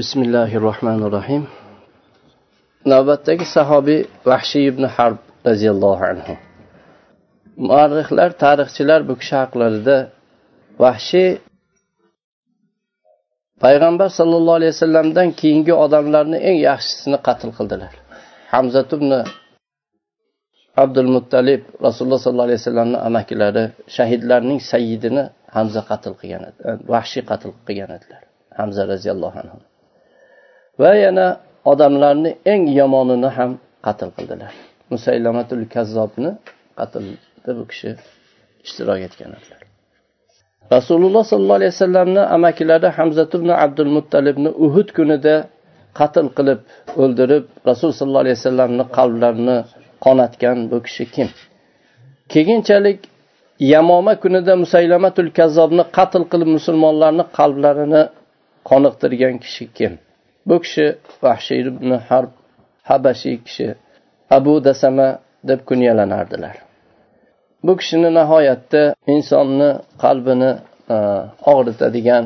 bismillahi rohmanir rohim navbatdagi sahobiy vahshiy ibn harb roziyallohu anhu. Muarrixlar tarixchilar bu kishi haqlarida vahshiy payg'ambar sollallohu alayhi vasallamdan keyingi odamlarni eng yaxshisini qatl qildilar. Hamzat ibn abdul muttalib rasululloh sollallohu alayhi vasallamni amakilari shahidlarning sayyidini hamza qatl qilgan vahshiy qatl qilgan edilar hamza roziyallohu anhu. Va yana odamlarni eng yomonini ham qatl qildilar. Musaylamatul kazzobni qatlda bu kishi ishtirok etgan edilar. Rasululloh sollallohu alayhi vasallamni amakilari hamzat ibn abdul muttalibni uhud kunida qatl qilib o'ldirib rasul sollallohu alayhi vasallamni qalblarini qonatgan bu kishi kim? Keyinchalik yamoma kunida musaylamatul kazzobni qatl qilib musulmonlarni qalblarini qoniqtirgan kishi kim? Bu kishi vahshiy ibn harb habashiy kishi abu dasama deb kunyalanardilar. Bu kishini nihoyatda insonni qalbini e, og'ritadigan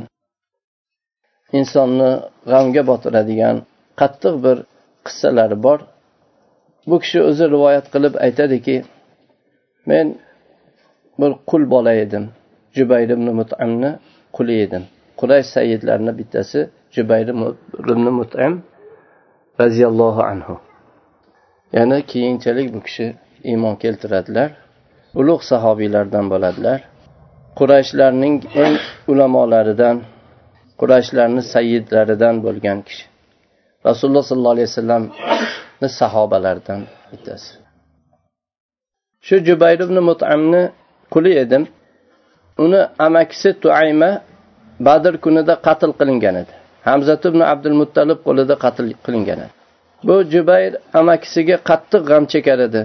insonni g'amga botiradigan qattiq bir qissalari bor. Bu kishi o'zi rivoyat qilib aytadiki men bir qul bola edim jubayr ibn mutamni quli edim. Quraysh sayidlarini bittasi jubayr ibn mutam roziyallohu anhu. Yana keyinchalik bu kishi iymon keltiradilar. Ulug' sahobiylardan bo'ladilar. Qurayshlarning eng ulamolaridan qurayshlarni sayyidlaridan bo'lgan kishi. Rasululloh sollallohu alayhi vasallamni sahobalaridan bittasi. Shu jubayr ibn mutamni quli edim. Uni amakisi tuayma badr kunida qatl qilingan edi. Hamzat ibn abdul muttalib qo'lida qatl qilingan edi. Bu jubayr amakisiga qattiq g'am chekar edi.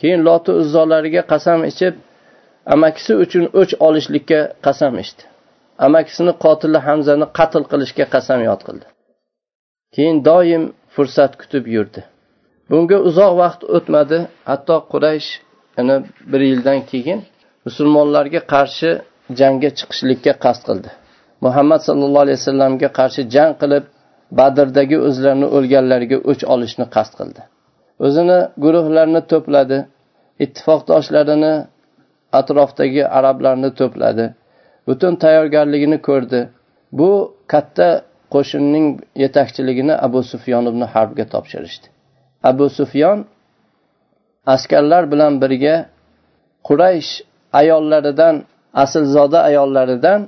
Keyin loti uzzolariga qasam ichib amakisi uchun o'ch olishlikka qasam ichdi. Amakisini qotili hamzani qatl qilishga qasamyod qildi. Keyin doim fursat kutib yurdi. Bunga uzoq vaqt o'tmadi hatto quraysh yana bir yildan keyin musulmonlarga qarshi jangga chiqishlikka qasd qildi. Muhammad sallallohu alayhi vasallamga qarshi jang qilib badrdagi o'zlarini o'lganlarga o'ch olishni qasd qildi. O'zini guruhlarini to'pladi ittifoqdoshlarini atrofdagi arablarni to'pladi butun tayyorgarligini ko'rdi. Bu katta qo'shinning yetakchiligini abu sufyon ibn harbga topshirishdi. Abu sufyon askarlar bilan birga quraysh ayollaridan aslzoda ayollaridan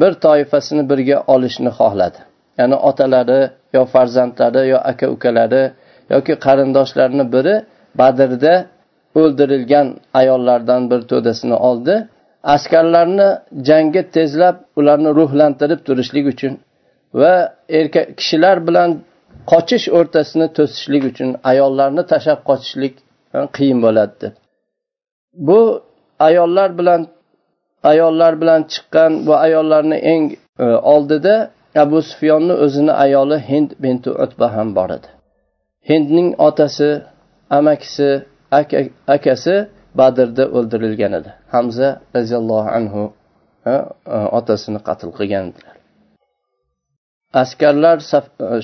bir toifasini birga olishni xohladi. Ya'ni otalari yo farzandlari yo aka ukalari yoki qarindoshlarini biri badrda o'ldirilgan ayollardan bir to'dasini oldi. Askarlarni jangga tezlab ularni ruhlantirib turishlik uchun va erkak kishilar bilan qochish o'rtasini to'sishlik uchun ayollarni tashlab qochishlik qiyin bo'ladi deb bu ayollar bilan ayollar bilan chiqqan va ayollarni eng e, oldida abu sufyonni o'zini ayoli hind binti utba ham bor edi. Hindning otasi amakisi akasi badrda o'ldirilgan edi. Hamza roziyallohu anhu e, e, otasini qatl qilgan edilar. Askarlar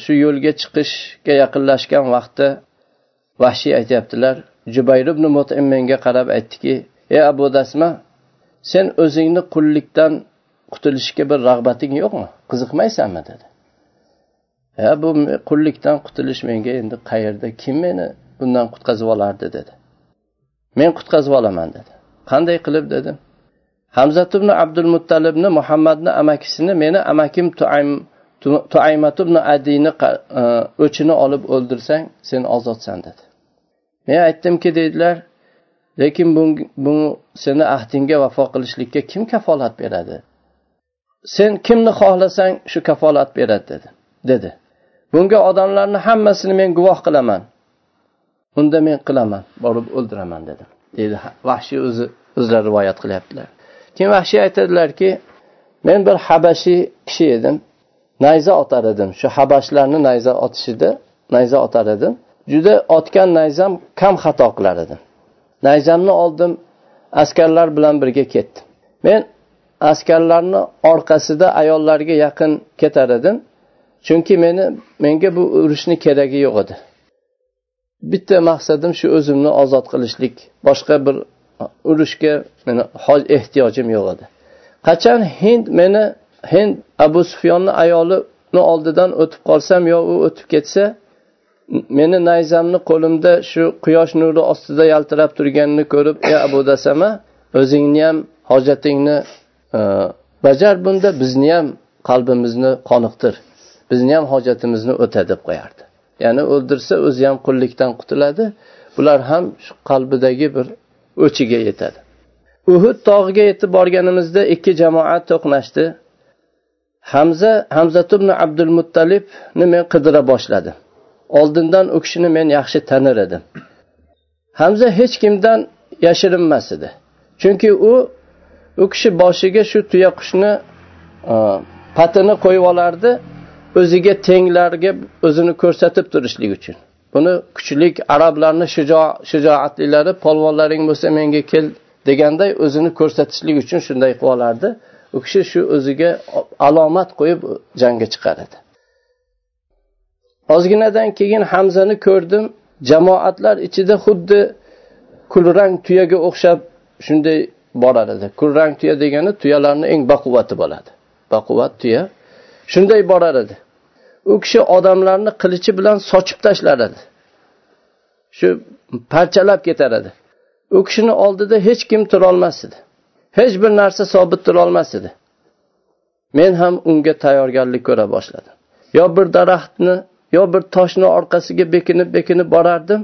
shu yo'lga chiqishga yaqinlashgan vaqtda vahshiy aytyaptilar jubayr ibn mutim menga qarab aytdiki ey abu dasma sen o'zingni qullikdan qutulishga bir rag'bating yo'qmi? Qiziqmaysanmi? dedi. Ya bu qullikdan qutulish menga endi qayerda? Kim meni bundan qutqazib olardi? dedi. Men qutqazib olaman dedi. Qanday qilib? dedim. Hamzat ibn abdul muttalibni muhammadni amakisini meni amakim tuaymat ibn adiyni e, o'chini olib o'ldirsang sen ozodsan dedi. Men aytdimki deydilar lekin bu, bu seni ahdingga vafo qilishlikka kim kafolat beradi? Sen kimni xohlasang shu kafolat beradi dedi dedi. Bunga odamlarni hammasini men guvoh qilaman. Unda men qilaman borib o'ldiraman dedi. Deydi vahshiy o'zi o'zlari rivoyat qilyaptilar. Keyin vahshiy aytadilarki men bir habashiy kishi edim nayza otar edim. Shu habashlarni nayza otishida nayza otar edim. Juda otgan nayzam kam xato qilar edim. Nayzamni oldim askarlar bilan birga ketdim. Men askarlarni orqasida ayollarga yaqin ketar edim chunki meni menga bu urushni keragi yo'q edi. Bitta maqsadim shu o'zimni ozod qilishlik boshqa bir urushga meni ehtiyojim yo'q edi. Qachon hind meni hind abu sufyonni ayolini oldidan o'tib qolsam yo u o'tib ketsa meni nayzamni qo'limda shu quyosh nuri ostida yaltirab turganini ko'rib ey abu dasama o'zingni ham hojatingni e, bajar bunda bizni ham qalbimizni qoniqtir. Bizni ham hojatimizni o'ta deb qo'yardi. Ya'ni o'ldirsa o'zi ham qullikdan qutuladi bular ham shu qalbidagi bir o'chiga yetadi. Uhud tog'iga yetib borganimizda ikki jamoa to'qnashdi. Hamza hamzat ibn abdul muttalibni men qidira boshladim. Oldindan u kishini men yaxshi tanir edim. Hamza hech kimdan yashirinmas edi. Chunki u u kishi boshiga shu tuyaqushni e, patini qo'yib olardi o'ziga tenglarga o'zini ko'rsatib turishlik uchun. Buni kuchlik arablarni shijoatlilari polvonlaring bo'lsa menga kel deganday o'zini ko'rsatishlik uchun shunday qilib olardi. U kishi shu o'ziga alomat qo'yib jangga chiqar edi. Ozginadan keyin hamzani ko'rdim. Jamoatlar ichida xuddi kulrang tuyaga o'xshab shunday borar edi. Kulrang tuya degani tuyalarni eng baquvvati bo'ladi. Baquvvat tuya shunday borar edi. U kishi odamlarni qilichi bilan sochib tashlar edi. Shu parchalab ketar edi. U kishini oldida hech kim turolmas edi. Hech bir narsa sobit turolmas edi. Men ham unga tayyorgarlik ko'ra boshladim. Yo bir daraxtni yo bir toshni orqasiga bekinib bekinib borardim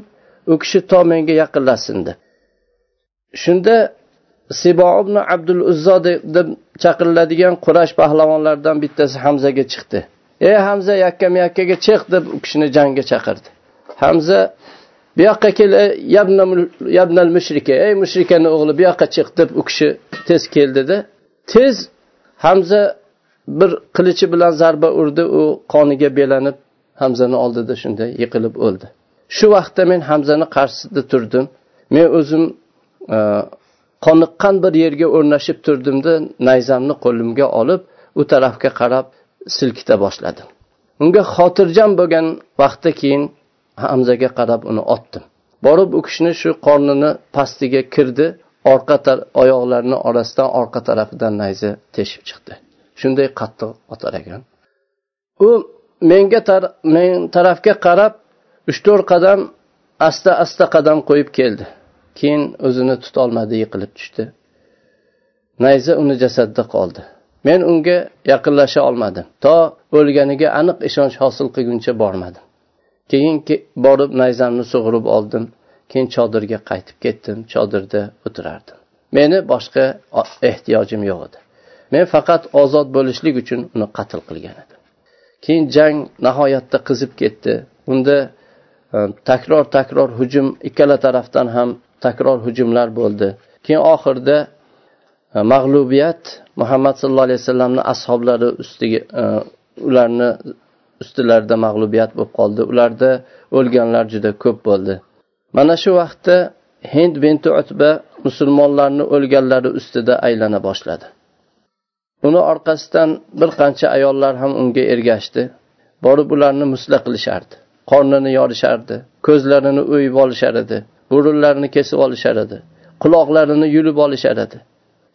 u kishi to menga yaqinlashsin deb shunda sibo ibn abdul uzzo deb chaqiriladigan qurash pahlavonlaridan bittasi hamzaga chiqdi. Ey hamza yakkam yakkaga chiq deb u kishini jangga chaqirdi. Hamza bu yoqqa kel yabnal mushrika ey mushrikani o'g'li bu yoqqa chiq deb u kishi tez keldida tez hamza bir qilichi bilan zarba urdi u qoniga belanib hamzani oldida shunday yiqilib o'ldi. Shu vaqtda men hamzani qarshisida turdim. Men o'zim e, qoniqqan bir yerga o'rnashib turdimda nayzamni qo'limga olib u tarafga qarab silkita boshladim. Unga xotirjam bo'lgan vaqtda keyin hamzaga qarab uni otdim. Borib u kishini shu qornini pastiga kirdi orqa oyoqlarini orasidan orqa tarafidan nayza teshib chiqdi. Shunday qattiq otar ekan. U menga tar men tarafga qarab uch to'rt qadam asta asta qadam qo'yib keldi. Keyin o'zini tutolmadi yiqilib tushdi. Nayza uni jasadida qoldi. Men unga yaqinlasha olmadim. To o'lganiga aniq ishonch hosil qilguncha bormadim. Keyin borib nayzamni sug'urib oldim. Keyin chodirga qaytib ketdim chodirda o'tirardim. Meni boshqa ehtiyojim yo'q edi. Men faqat ozod bo'lishlik uchun uni qatl qilgan edim. Keyin jang nihoyatda qizib ketdi. Unda e, takror takror hujum ikkala tarafdan ham takror hujumlar bo'ldi. Keyin oxirida e, mag'lubiyat muhammad sallallohu alayhi vasallamni ashoblari ustiga e, ularni ustilarida mag'lubiyat bo'lib qoldi. Ularda o'lganlar juda ko'p bo'ldi. Mana shu vaqtda hind binti utba musulmonlarni o'lganlari ustida aylana boshladi. Uni orqasidan bir qancha ayollar ham unga ergashdi. Borib ularni musla qilishardi. Qornini yorishardi. Ko'zlarini o'yib olishar edi. Burunlarini kesib olishar edi. Quloqlarini yulib olishar edi.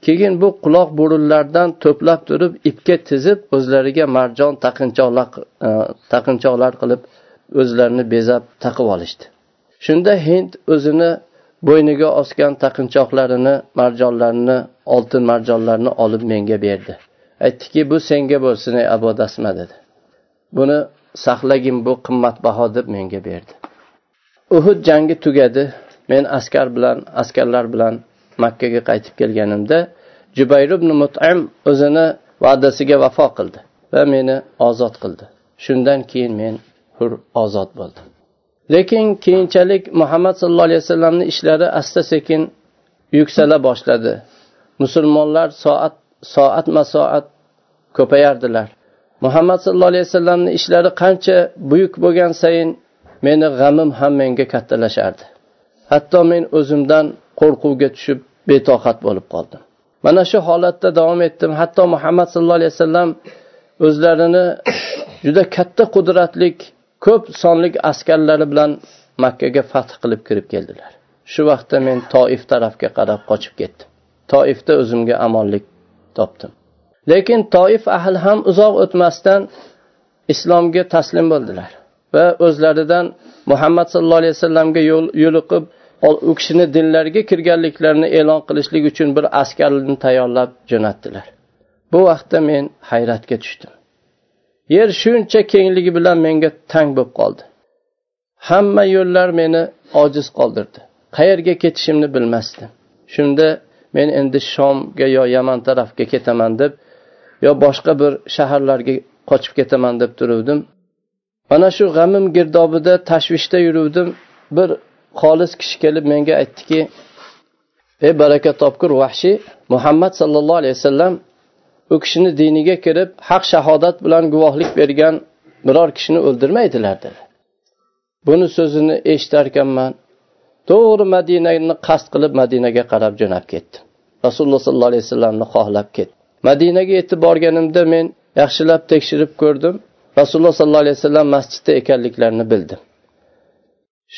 Keyin bu quloq burunlardan to'plab turib ipga tizib o'zlariga marjon taqinchoqlar e, taqinchoqlar qilib o'zlarini bezab taqib olishdi. Shunda hind o'zini bo'yniga osgan taqinchoqlarini marjonlarini oltin marjonlarni olib menga berdi. Aytdiki bu senga bo'lsin ey abu dasma dedi. Buni saqlagin bu qimmatbaho deb menga berdi. Uhud jangi tugadi. Men askar bilan askarlar bilan makkaga qaytib kelganimda jubayr ibn mutam o'zini va'dasiga vafo qildi va meni ozod qildi. Shundan keyin men hur ozod bo'ldim. Lekin keyinchalik muhammad sallallohu alayhi vasallamni ishlari asta sekin yuksala boshladi. Musulmonlar soat soatma soat ko'payardilar. Muhammad sallallohu alayhi vasallamni ishlari qancha buyuk bo'lgan sayin meni g'amim ham menga kattalashardi hatto men o'zimdan qo'rquvga tushib betoqat bo'lib qoldim. Mana shu holatda davom etdim. Hatto muhammad sallallohu alayhi vasallam o'zlarini juda katta qudratlik ko'p sonlik askarlari bilan makkaga fath qilib kirib keldilar. Shu vaqtda men toif tarafga qarab qochib ketdim. Toifda o'zimga amonlik topdim. Lekin toif ahli ham uzoq o'tmasdan islomga taslim bo'ldilar va o'zlaridan muhammad sallallohu alayhi vasallamga yo'liqib u kishini dinlariga kirganliklarini e'lon qilishlik uchun bir askarni tayyorlab jo'natdilar. Bu vaqtda men hayratga tushdim. Yer shuncha kengligi bilan menga tang bo'lib qoldi. Hamma yo'llar meni ojiz qoldirdi. Qayerga ketishimni bilmasdim. Shunda men endi shomga yo yaman tarafga ketaman deb yo boshqa bir shaharlarga qochib ketaman deb turuvdim. Mana shu g'amim girdobida tashvishda yuruvdim. Bir xolis kishi kelib menga aytdiki ey baraka topkur vahshiy muhammad sallallohu alayhi vasallam u kishini diniga kirib haq shahodat bilan guvohlik bergan biror kishini o'ldirmaydilar dedi buni so'zini eshitarkanman. To'g'ri madinani qasd qilib madinaga qarab jo'nab ketdim. Rasululloh sollallohu alayhi vasallamni xohlab ketdim. Madinaga yetib borganimda men yaxshilab tekshirib ko'rdim. Rasululloh sollallohu alayhi vasallam masjidda ekanliklarini bildim.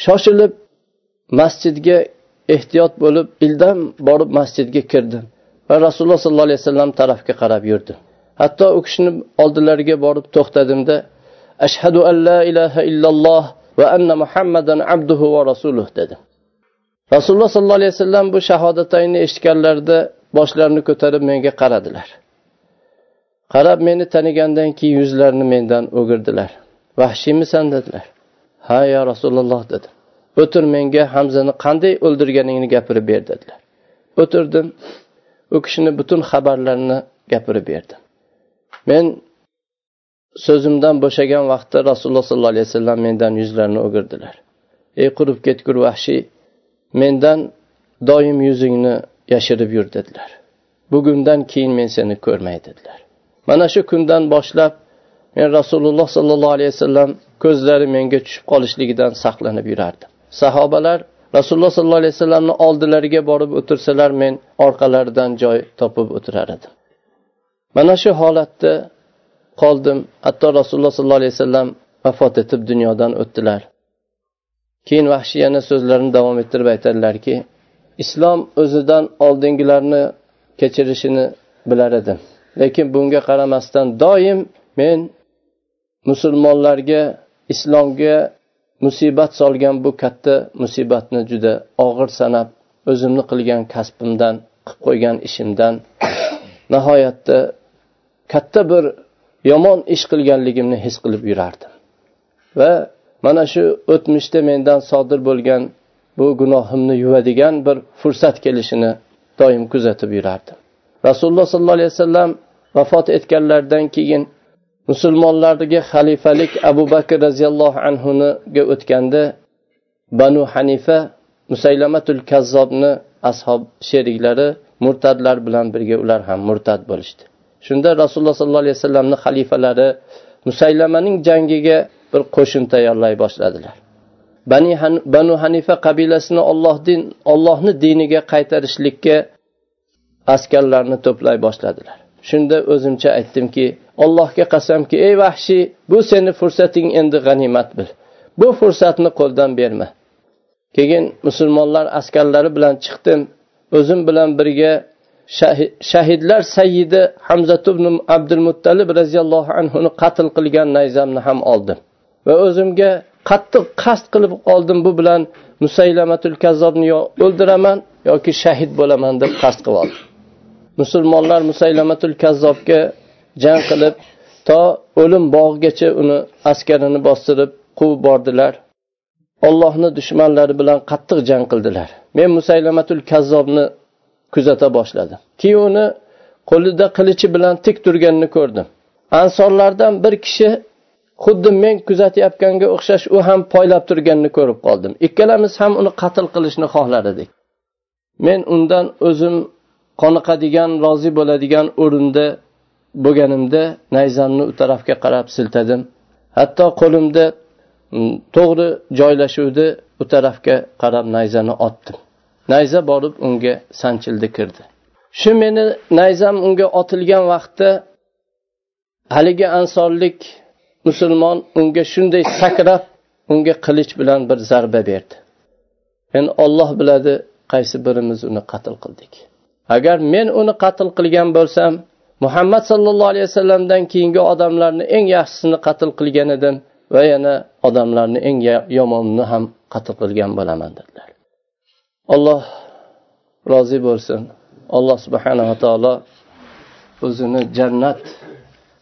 Shoshilib masjidga ehtiyot bo'lib ildam borib masjidga kirdim. Va rasululloh sollallohu alayhi vasallam tarafga qarab yurdi. Hatto u kishini oldilariga borib to'xtadimda ashhadu an la ilaha illalloh va anna muhammadan abduhu va rasuluh dedim rasululloh sollallohu alayhi vasallam bu shahodatayni eshitganlarida boshlarini ko'tarib menga qaradilar. Qarab meni tanigandan keyin yuzlarini mendan o'girdilar. Vahshiymisan dedilar. Ha ya rasululloh dedim o'tir menga hamzani qanday o'ldirganingni gapirib ber dedilar. O'tirdim. U kishini butun xabarlarini gapirib berdi. Men so'zimdan bo'shagan vaqtda rasululloh sollallohu alayhi vasallam mendan yuzlarini o'girdilar. Ey qurib ketgur vahshiy mendan doim yuzingni yashirib yur dedilar. Bugundan keyin men seni ko'rmay dedilar. Mana shu kundan boshlab men rasululloh sollallohu alayhi vasallam ko'zlari menga tushib qolishligidan saqlanib yurardim. Sahobalar rasululloh sollallohu alayhi vasallamni oldilariga borib o'tirsalar men orqalaridan joy topib o'tirar edim. Mana shu holatda qoldim. Hatto rasululloh sollallohu alayhi vasallam vafot etib dunyodan o'tdilar. Keyin vahshiy yana so'zlarini davom ettirib aytadilarki islom o'zidan oldingilarni kechirishini bilar edim. Lekin bunga qaramasdan doim men musulmonlarga islomga musibat solgan bu katta musibatni juda og'ir sanab o'zimni qilgan kasbimdan qilib qo'ygan ishimdan nihoyatda katta bir yomon ish qilganligimni his qilib yurardim. Va mana shu o'tmishda mendan sodir bo'lgan bu gunohimni yuvadigan bir fursat kelishini doim kuzatib yurardim. Rasululloh sollallohu alayhi vasallam vafot etganlaridan keyin musulmonlardagi xalifalik abu bakr roziyallohu anhuga o'tganda banu hanifa musaylamatul kazzobni ashob sheriklari murtadlar bilan birga ular ham murtad bo'lishdi. Shunda rasululloh sollallohu alayhi vasallamni xalifalari musaylamaning jangiga bir qo'shin tayyorlay boshladilar. Bani Han banu hanifa qabilasini olloh din ollohni diniga qaytarishlikka askarlarni to'play boshladilar. Shunda o'zimcha aytdimki allohga qasamki ey vahshiy bu seni fursating endi g'animat bil. Bu fursatni qo'ldan berma. Keyin musulmonlar askarlari bilan chiqdim. O'zim bilan birga shahidlar sayyidi hamzat ibn abdul muttalib roziyallohu anhuni qatl qilgan nayzamni ham oldim. Va o'zimga qattiq qasd qilib oldim bu bilan musaylamatul kazzobni yo o'ldiraman yoki shahid bo'laman deb qasd qilib oldim. Musulmonlar musaylamatul kazzobga jang qilib to o'lim bog'igacha uni askarini bostirib quvib bordilar. Ollohni dushmanlari bilan qattiq jang qildilar. Men musaylamatul kazzobni kuzata boshladim. Keyin uni qo'lida qilichi bilan tik turganini ko'rdim. Ansorlardan bir kishi xuddi men kuzatayotganga o'xshash u ham poylab turganini ko'rib qoldim. Ikkalamiz ham uni qatl qilishni xohlar edik men undan o'zim qoniqadigan rozi bo'ladigan o'rinda bo'lganimda nayzamni u tarafga qarab siltadim. Hatto qo'limda mm, to'g'ri joylashuvdi u tarafga qarab nayzani otdim. Nayza borib unga sanchildi kirdi. Shu meni nayzam unga otilgan vaqtda haligi ansorlik musulmon unga shunday sakrab unga qilich bilan bir zarba berdi. Endi olloh biladi qaysi birimiz uni qatl qildik. agar men uni qatl qilgan bo'lsam muhammad sollallohu alayhi vasallamdan keyingi odamlarni eng yaxshisini qatl qilgan edim va yana odamlarni eng yomonini ham qatl qilgan bo'laman dedilar. Alloh rozi bo'lsin. Alloh subhanava taolo o'zini jannat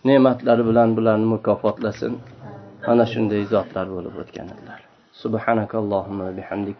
ne'matlari bilan bularni mukofotlasin. Mana shunday zotlar bo'lib o'tgan edilar. Subhanakallohumma bihamdik.